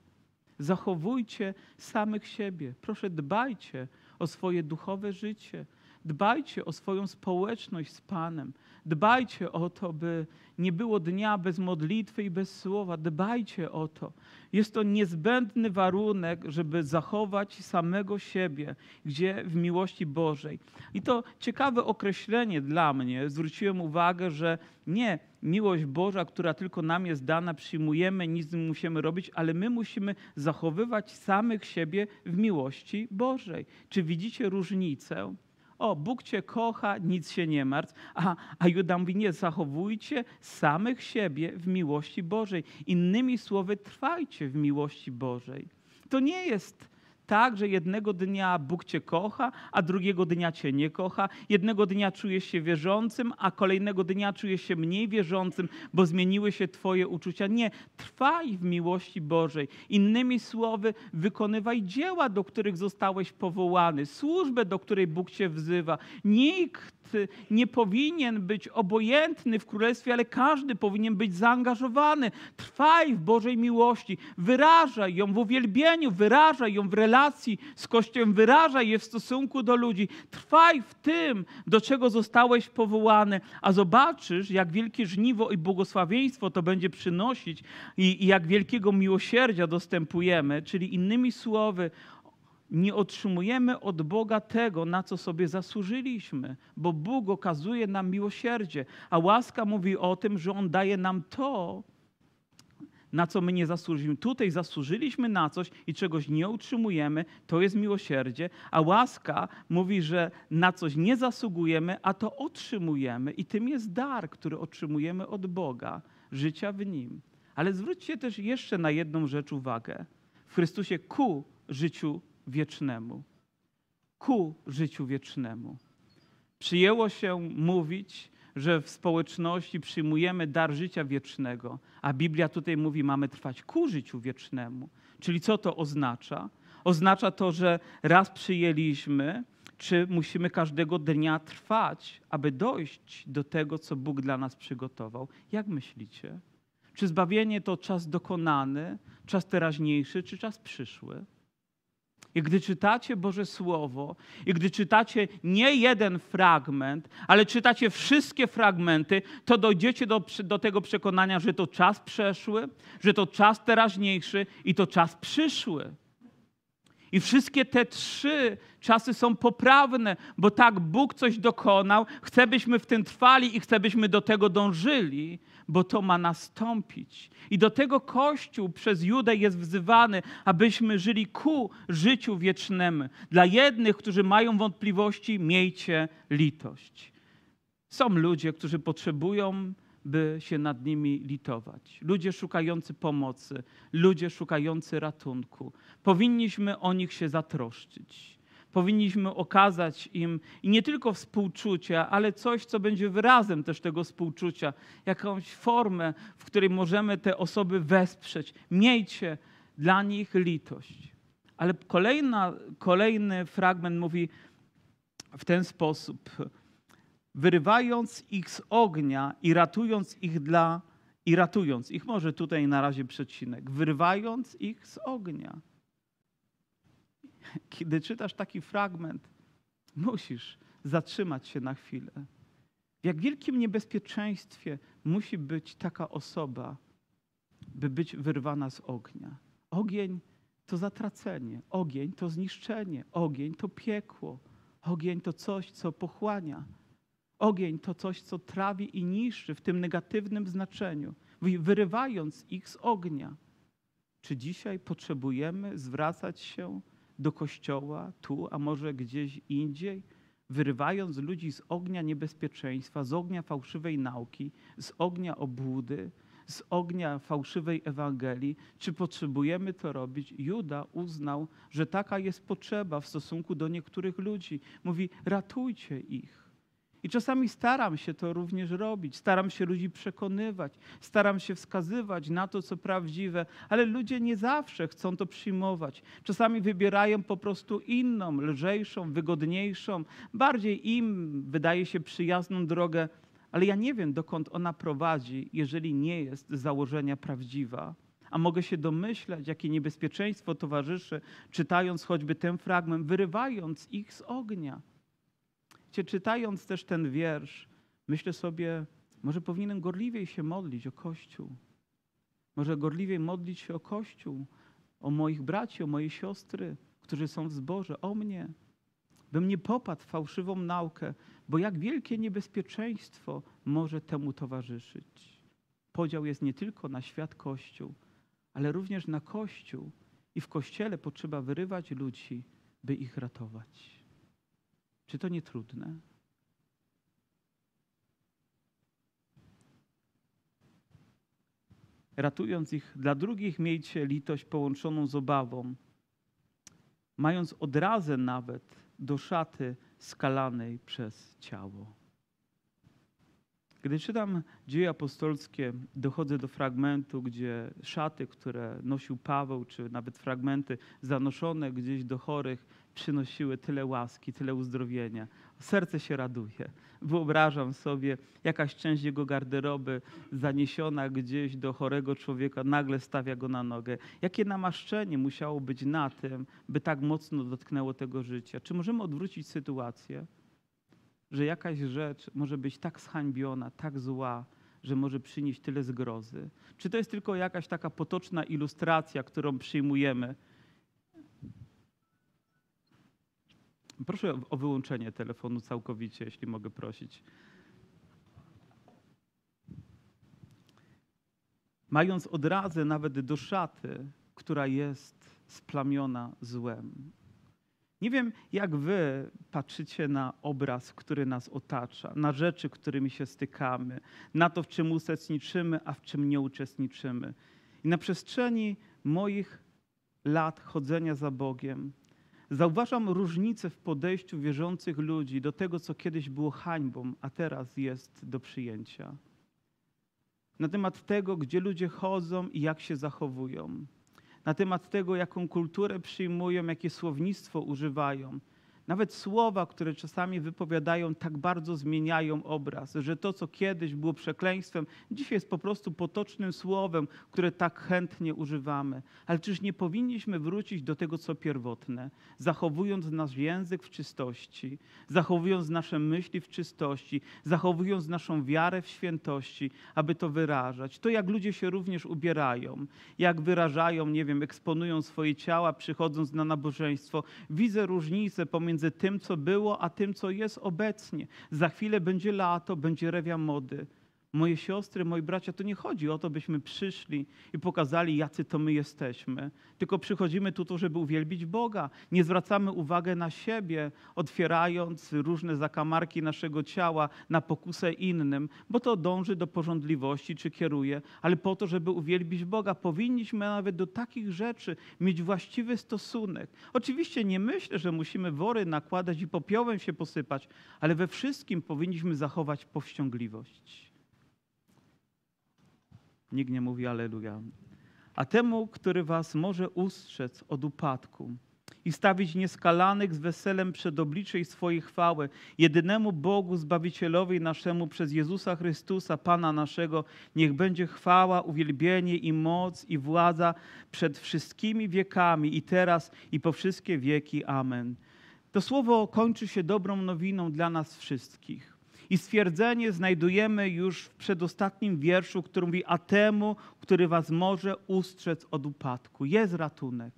Zachowujcie samych siebie. Proszę, dbajcie o swoje duchowe życie. Dbajcie o swoją społeczność z Panem. Dbajcie o to, by nie było dnia bez modlitwy i bez słowa. Dbajcie o to. Jest to niezbędny warunek, żeby zachować samego siebie, gdzie w miłości Bożej. I to ciekawe określenie dla mnie. Zwróciłem uwagę, że nie miłość Boża, która tylko nam jest dana, przyjmujemy, nic nie musimy robić, ale my musimy zachowywać samych siebie w miłości Bożej. Czy widzicie różnicę? O, Bóg cię kocha, nic się nie martw. A, a Juda mówi, nie, zachowujcie samych siebie w miłości Bożej. Innymi słowy, trwajcie w miłości Bożej. To nie jest tak, że jednego dnia Bóg cię kocha, a drugiego dnia cię nie kocha. Jednego dnia czujesz się wierzącym, a kolejnego dnia czujesz się mniej wierzącym, bo zmieniły się twoje uczucia. Nie, trwaj w miłości Bożej. Innymi słowy, wykonywaj dzieła, do których zostałeś powołany, służbę, do której Bóg cię wzywa. Nikt nie powinien być obojętny w królestwie, ale każdy powinien być zaangażowany. Trwaj w Bożej miłości, wyrażaj ją w uwielbieniu, wyrażaj ją w relacji z Kościołem, wyrażaj je w stosunku do ludzi. Trwaj w tym, do czego zostałeś powołany, a zobaczysz, jak wielkie żniwo i błogosławieństwo to będzie przynosić i, i jak wielkiego miłosierdzia dostępujemy, czyli innymi słowy, nie otrzymujemy od Boga tego, na co sobie zasłużyliśmy, bo Bóg okazuje nam miłosierdzie, a łaska mówi o tym, że On daje nam to, na co my nie zasłużyliśmy. Tutaj zasłużyliśmy na coś i czegoś nie utrzymujemy, to jest miłosierdzie, a łaska mówi, że na coś nie zasługujemy, a to otrzymujemy i tym jest dar, który otrzymujemy od Boga, życia w Nim. Ale zwróćcie też jeszcze na jedną rzecz uwagę. W Chrystusie ku życiu wiecznemu. Ku życiu wiecznemu. Przyjęło się mówić, że w społeczności przyjmujemy dar życia wiecznego, a Biblia tutaj mówi, mamy trwać ku życiu wiecznemu. Czyli co to oznacza? Oznacza to, że raz przyjęliśmy, czy musimy każdego dnia trwać, aby dojść do tego, co Bóg dla nas przygotował. Jak myślicie? Czy zbawienie to czas dokonany, czas teraźniejszy, czy czas przyszły? I gdy czytacie Boże Słowo, i gdy czytacie nie jeden fragment, ale czytacie wszystkie fragmenty, to dojdziecie do, do tego przekonania, że to czas przeszły, że to czas teraźniejszy i to czas przyszły. I wszystkie te trzy czasy są poprawne, bo tak Bóg coś dokonał, chce byśmy w tym trwali i chce byśmy do tego dążyli, bo to ma nastąpić. I do tego Kościół przez Judę jest wzywany, abyśmy żyli ku życiu wiecznemu. Dla jednych, którzy mają wątpliwości, miejcie litość. Są ludzie, którzy potrzebują by się nad nimi litować. Ludzie szukający pomocy, ludzie szukający ratunku. Powinniśmy o nich się zatroszczyć. Powinniśmy okazać im i nie tylko współczucia, ale coś, co będzie wyrazem też tego współczucia, jakąś formę, w której możemy te osoby wesprzeć. Miejcie dla nich litość. Ale kolejna, kolejny fragment mówi w ten sposób wyrywając ich z ognia i ratując ich dla i ratując ich, może tutaj na razie przecinek, wyrywając ich z ognia. Kiedy czytasz taki fragment, musisz zatrzymać się na chwilę. W jak wielkim niebezpieczeństwie musi być taka osoba, by być wyrwana z ognia. Ogień to zatracenie, ogień to zniszczenie, ogień to piekło, ogień to coś, co pochłania. Ogień to coś, co trawi i niszczy w tym negatywnym znaczeniu, wyrywając ich z ognia. Czy dzisiaj potrzebujemy zwracać się do kościoła, tu, a może gdzieś indziej, wyrywając ludzi z ognia niebezpieczeństwa, z ognia fałszywej nauki, z ognia obłudy, z ognia fałszywej Ewangelii? Czy potrzebujemy to robić? Juda uznał, że taka jest potrzeba w stosunku do niektórych ludzi. Mówi: ratujcie ich. I czasami staram się to również robić, staram się ludzi przekonywać, staram się wskazywać na to, co prawdziwe, ale ludzie nie zawsze chcą to przyjmować. Czasami wybierają po prostu inną, lżejszą, wygodniejszą, bardziej im wydaje się przyjazną drogę, ale ja nie wiem, dokąd ona prowadzi, jeżeli nie jest z założenia prawdziwa. A mogę się domyślać, jakie niebezpieczeństwo towarzyszy, czytając choćby ten fragment, wyrywając ich z ognia. Cię czytając też ten wiersz, myślę sobie, może powinienem gorliwiej się modlić o Kościół. Może gorliwiej modlić się o Kościół, o moich braci, o moje siostry, którzy są w zborze, o mnie. Bym nie popadł w fałszywą naukę, bo jak wielkie niebezpieczeństwo może temu towarzyszyć. Podział jest nie tylko na świat Kościół, ale również na Kościół. I w Kościele potrzeba wyrywać ludzi, by ich ratować. Czy to nie trudne? Ratując ich dla drugich, miejcie litość połączoną z obawą, mając odrazę nawet do szaty skalanej przez ciało. Gdy czytam dzieje apostolskie, dochodzę do fragmentu, gdzie szaty, które nosił Paweł, czy nawet fragmenty zanoszone gdzieś do chorych, przynosiły tyle łaski, tyle uzdrowienia. Serce się raduje. Wyobrażam sobie, jakaś część jego garderoby zaniesiona gdzieś do chorego człowieka nagle stawia go na nogę. Jakie namaszczenie musiało być na tym, by tak mocno dotknęło tego życia? Czy możemy odwrócić sytuację? że jakaś rzecz może być tak zhańbiona, tak zła, że może przynieść tyle zgrozy? Czy to jest tylko jakaś taka potoczna ilustracja, którą przyjmujemy? Proszę o wyłączenie telefonu całkowicie, jeśli mogę prosić. mając odrazę nawet do szaty, która jest splamiona złem. Nie wiem, jak wy patrzycie na obraz, który nas otacza, na rzeczy, którymi się stykamy, na to, w czym uczestniczymy, a w czym nie uczestniczymy. I na przestrzeni moich lat chodzenia za Bogiem zauważam różnicę w podejściu wierzących ludzi do tego, co kiedyś było hańbą, a teraz jest do przyjęcia. Na temat tego, gdzie ludzie chodzą i jak się zachowują na temat tego, jaką kulturę przyjmują, jakie słownictwo używają. Nawet słowa, które czasami wypowiadają, tak bardzo zmieniają obraz, że to, co kiedyś było przekleństwem, dzisiaj jest po prostu potocznym słowem, które tak chętnie używamy. Ale czyż nie powinniśmy wrócić do tego, co pierwotne, zachowując nasz język w czystości, zachowując nasze myśli w czystości, zachowując naszą wiarę w świętości, aby to wyrażać. To, jak ludzie się również ubierają, jak wyrażają, nie wiem, eksponują swoje ciała, przychodząc na nabożeństwo, widzę różnicę pomiędzy pomiędzy tym, co było, a tym, co jest obecnie. Za chwilę będzie lato, będzie rewia mody. Moje siostry, moi bracia, to nie chodzi o to, byśmy przyszli i pokazali, jacy to my jesteśmy. Tylko przychodzimy tu, żeby uwielbić Boga. Nie zwracamy uwagi na siebie, otwierając różne zakamarki naszego ciała na pokusę innym, bo to dąży do porządliwości czy kieruje, ale po to, żeby uwielbić Boga. Powinniśmy nawet do takich rzeczy mieć właściwy stosunek. Oczywiście nie myślę, że musimy wory nakładać i popiołem się posypać, ale we wszystkim powinniśmy zachować powściągliwość. Nikt nie mówi Aleluja. A temu, który was może ustrzec od upadku i stawić nieskalanych z weselem przed obliczej swojej chwały, jedynemu Bogu, Zbawicielowi naszemu przez Jezusa Chrystusa, Pana naszego, niech będzie chwała, uwielbienie i moc i władza przed wszystkimi wiekami i teraz i po wszystkie wieki. Amen. To słowo kończy się dobrą nowiną dla nas wszystkich. I stwierdzenie znajdujemy już w przedostatnim wierszu, który mówi: A temu, który was może ustrzec od upadku. Jest ratunek.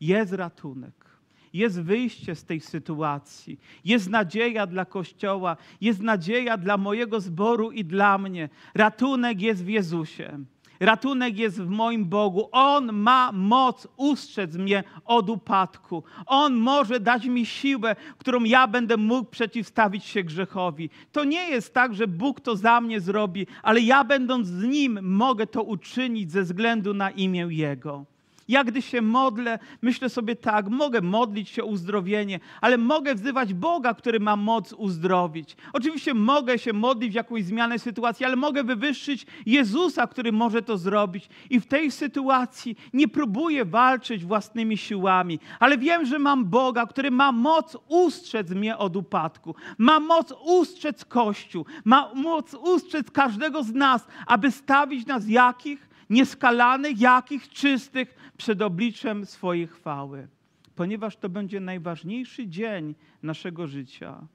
Jest ratunek. Jest wyjście z tej sytuacji. Jest nadzieja dla Kościoła. Jest nadzieja dla mojego zboru i dla mnie. Ratunek jest w Jezusie. Ratunek jest w moim Bogu. On ma moc ustrzec mnie od upadku. On może dać mi siłę, którą ja będę mógł przeciwstawić się grzechowi. To nie jest tak, że Bóg to za mnie zrobi, ale ja będąc z Nim mogę to uczynić ze względu na imię Jego. Ja gdy się modlę, myślę sobie tak, mogę modlić się o uzdrowienie, ale mogę wzywać Boga, który ma moc uzdrowić. Oczywiście mogę się modlić w jakąś zmianę sytuacji, ale mogę wywyższyć Jezusa, który może to zrobić. I w tej sytuacji nie próbuję walczyć własnymi siłami, ale wiem, że mam Boga, który ma moc ustrzec mnie od upadku. Ma moc ustrzec Kościół. Ma moc ustrzec każdego z nas, aby stawić nas jakich? Nieskalanych, jakich czystych przed obliczem swojej chwały. Ponieważ to będzie najważniejszy dzień naszego życia.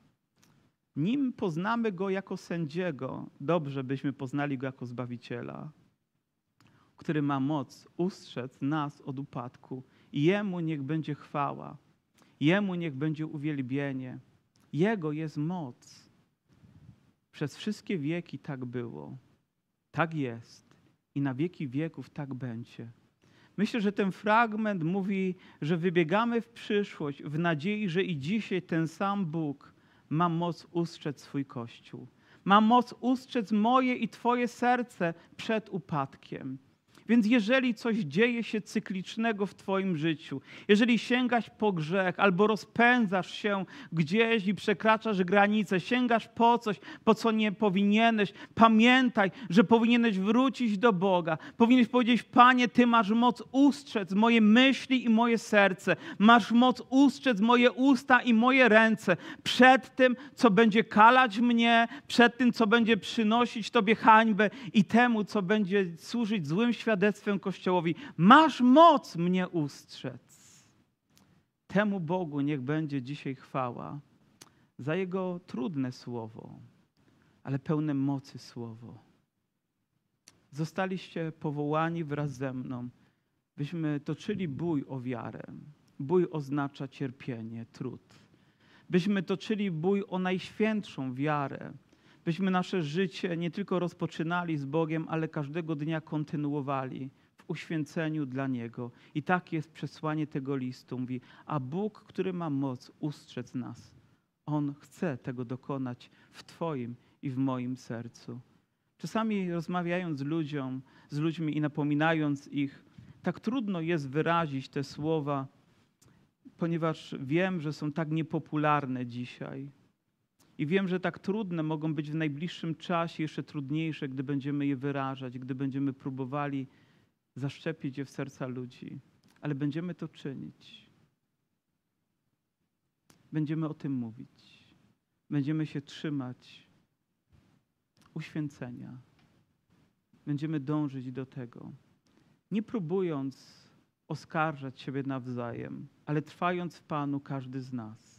Nim poznamy Go jako sędziego, dobrze byśmy poznali Go jako Zbawiciela, który ma moc ustrzec nas od upadku. Jemu niech będzie chwała, Jemu niech będzie uwielbienie. Jego jest moc. Przez wszystkie wieki tak było. Tak jest i na wieki wieków tak będzie. Myślę, że ten fragment mówi, że wybiegamy w przyszłość w nadziei, że i dzisiaj ten sam Bóg ma moc ustrzec swój Kościół. Ma moc ustrzec moje i Twoje serce przed upadkiem. Więc jeżeli coś dzieje się cyklicznego w Twoim życiu, jeżeli sięgasz po grzech albo rozpędzasz się gdzieś i przekraczasz granice, sięgasz po coś, po co nie powinieneś, pamiętaj, że powinieneś wrócić do Boga. Powinieneś powiedzieć: Panie, Ty masz moc ustrzec moje myśli i moje serce, masz moc ustrzec moje usta i moje ręce przed tym, co będzie kalać mnie, przed tym, co będzie przynosić Tobie hańbę i temu, co będzie służyć złym światem świadectwem Kościołowi: Masz moc mnie ustrzec. Temu Bogu niech będzie dzisiaj chwała za Jego trudne słowo, ale pełne mocy słowo. Zostaliście powołani wraz ze mną, byśmy toczyli bój o wiarę. Bój oznacza cierpienie, trud. Byśmy toczyli bój o najświętszą wiarę, byśmy nasze życie nie tylko rozpoczynali z Bogiem, ale każdego dnia kontynuowali w uświęceniu dla Niego. I takie jest przesłanie tego listu. Mówi, a Bóg, który ma moc ustrzec nas, On chce tego dokonać w Twoim i w moim sercu. Czasami rozmawiając z ludziom, z ludźmi i napominając ich, tak trudno jest wyrazić te słowa, ponieważ wiem, że są tak niepopularne dzisiaj. I wiem, że tak trudne mogą być w najbliższym czasie, jeszcze trudniejsze, gdy będziemy je wyrażać, gdy będziemy próbowali zaszczepić je w serca ludzi. Ale będziemy to czynić. Będziemy o tym mówić. Będziemy się trzymać uświęcenia. Będziemy dążyć do tego. Nie próbując oskarżać siebie nawzajem, ale trwając w Panu każdy z nas,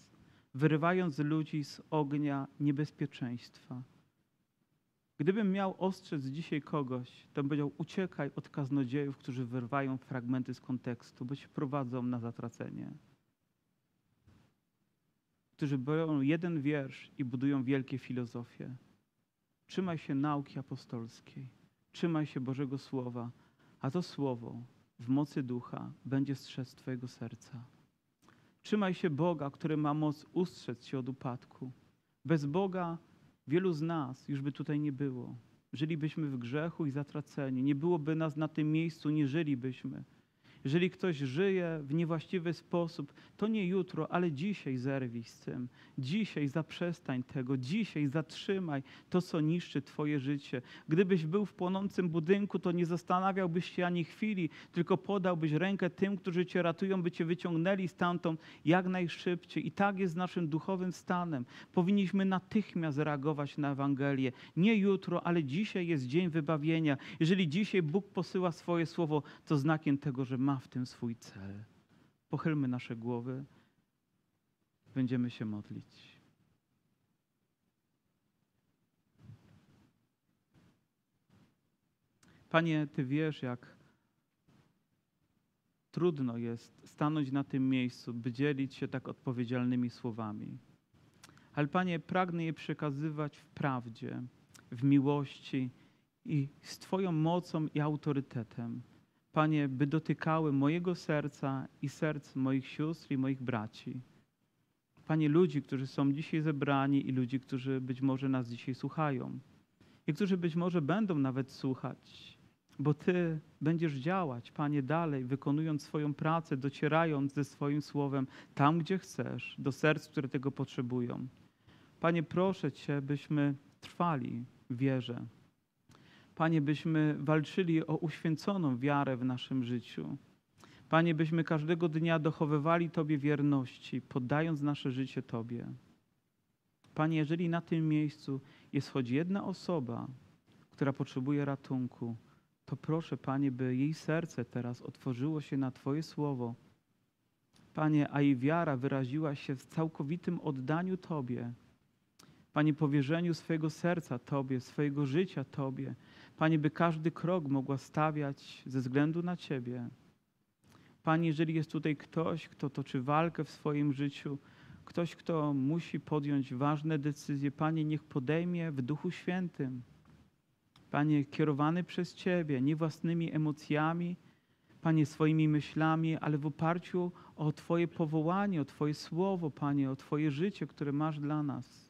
wyrywając ludzi z ognia niebezpieczeństwa. Gdybym miał ostrzec dzisiaj kogoś, to bym powiedział: uciekaj od kaznodziejów, którzy wyrwają fragmenty z kontekstu, bo cię prowadzą na zatracenie. Którzy biorą jeden wiersz i budują wielkie filozofie. Trzymaj się nauki apostolskiej, trzymaj się Bożego Słowa, a to Słowo w mocy ducha będzie strzec Twojego serca. Trzymaj się Boga, który ma moc ustrzec Cię od upadku. Bez Boga wielu z nas już by tutaj nie było. Żylibyśmy w grzechu i zatraceni. Nie byłoby nas na tym miejscu, nie żylibyśmy. Jeżeli ktoś żyje w niewłaściwy sposób, to nie jutro, ale dzisiaj zerwij z tym. Dzisiaj zaprzestań tego. Dzisiaj zatrzymaj to, co niszczy Twoje życie. Gdybyś był w płonącym budynku, to nie zastanawiałbyś się ani chwili, tylko podałbyś rękę tym, którzy Cię ratują, by Cię wyciągnęli stamtąd jak najszybciej. I tak jest z naszym duchowym stanem. Powinniśmy natychmiast reagować na Ewangelię. Nie jutro, ale dzisiaj jest dzień wybawienia. Jeżeli dzisiaj Bóg posyła swoje słowo, to znakiem tego, że w tym swój cel. Pochylmy nasze głowy, będziemy się modlić. Panie, Ty wiesz, jak trudno jest stanąć na tym miejscu, by dzielić się tak odpowiedzialnymi słowami. Ale Panie, pragnę je przekazywać w prawdzie, w miłości i z Twoją mocą i autorytetem. Panie, by dotykały mojego serca i serc moich sióstr i moich braci. Panie, ludzi, którzy są dzisiaj zebrani i ludzi, którzy być może nas dzisiaj słuchają i którzy być może będą nawet słuchać, bo Ty będziesz działać, Panie, dalej, wykonując swoją pracę, docierając ze swoim słowem tam, gdzie chcesz, do serc, które tego potrzebują. Panie, proszę Cię, byśmy trwali w wierze, Panie, byśmy walczyli o uświęconą wiarę w naszym życiu. Panie, byśmy każdego dnia dochowywali Tobie wierności, poddając nasze życie Tobie. Panie, jeżeli na tym miejscu jest choć jedna osoba, która potrzebuje ratunku, to proszę, Panie, by jej serce teraz otworzyło się na Twoje słowo. Panie, a jej wiara wyraziła się w całkowitym oddaniu Tobie. Panie, powierzeniu swojego serca Tobie, swojego życia Tobie. Panie, by każdy krok mogła stawiać ze względu na Ciebie. Panie, jeżeli jest tutaj ktoś, kto toczy walkę w swoim życiu, ktoś, kto musi podjąć ważne decyzje, Panie, niech podejmie w Duchu Świętym. Panie, kierowany przez Ciebie, nie własnymi emocjami, Panie, swoimi myślami, ale w oparciu o Twoje powołanie, o Twoje słowo, Panie, o Twoje życie, które masz dla nas.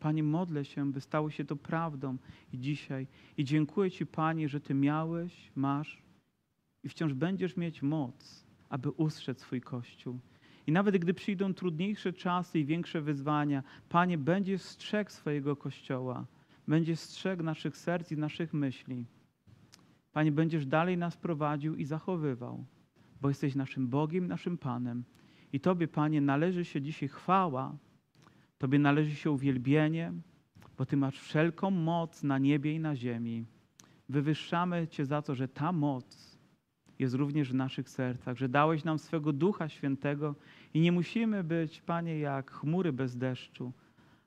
Panie, modlę się, by stało się to prawdą i dzisiaj. I dziękuję Ci, Panie, że Ty miałeś, masz i wciąż będziesz mieć moc, aby ustrzec swój Kościół. I nawet gdy przyjdą trudniejsze czasy i większe wyzwania, Panie, będziesz strzegł swojego Kościoła, będziesz strzegł naszych serc i naszych myśli. Panie, będziesz dalej nas prowadził i zachowywał, bo jesteś naszym Bogiem, naszym Panem. I Tobie, Panie, należy się dzisiaj chwała, Tobie należy się uwielbienie, bo Ty masz wszelką moc na niebie i na ziemi. Wywyższamy Cię za to, że ta moc jest również w naszych sercach, że dałeś nam swego Ducha Świętego i nie musimy być, Panie, jak chmury bez deszczu,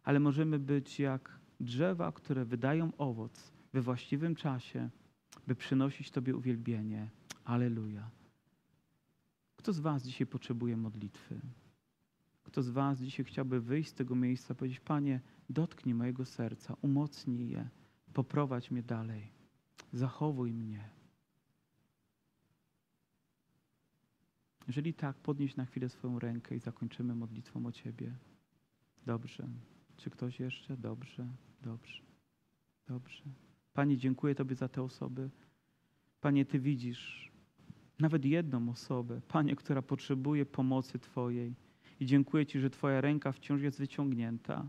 ale możemy być jak drzewa, które wydają owoc we właściwym czasie, by przynosić Tobie uwielbienie. Aleluja. Kto z Was dzisiaj potrzebuje modlitwy? Kto z Was dzisiaj chciałby wyjść z tego miejsca, powiedzieć: Panie, dotknij mojego serca, umocnij je, poprowadź mnie dalej, zachowuj mnie. Jeżeli tak, podnieś na chwilę swoją rękę i zakończymy modlitwą o Ciebie. Dobrze. Czy ktoś jeszcze? Dobrze, dobrze, dobrze. Panie, dziękuję Tobie za te osoby. Panie, Ty widzisz nawet jedną osobę, Panie, która potrzebuje pomocy Twojej. I dziękuję Ci, że Twoja ręka wciąż jest wyciągnięta.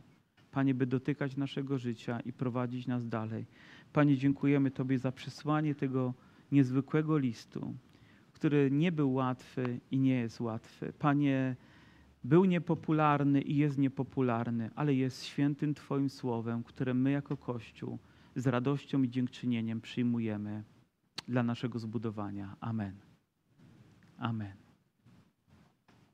Panie, by dotykać naszego życia i prowadzić nas dalej. Panie, dziękujemy Tobie za przesłanie tego niezwykłego listu, który nie był łatwy i nie jest łatwy. Panie, był niepopularny i jest niepopularny, ale jest świętym Twoim słowem, które my jako Kościół z radością i dziękczynieniem przyjmujemy dla naszego zbudowania. Amen. Amen.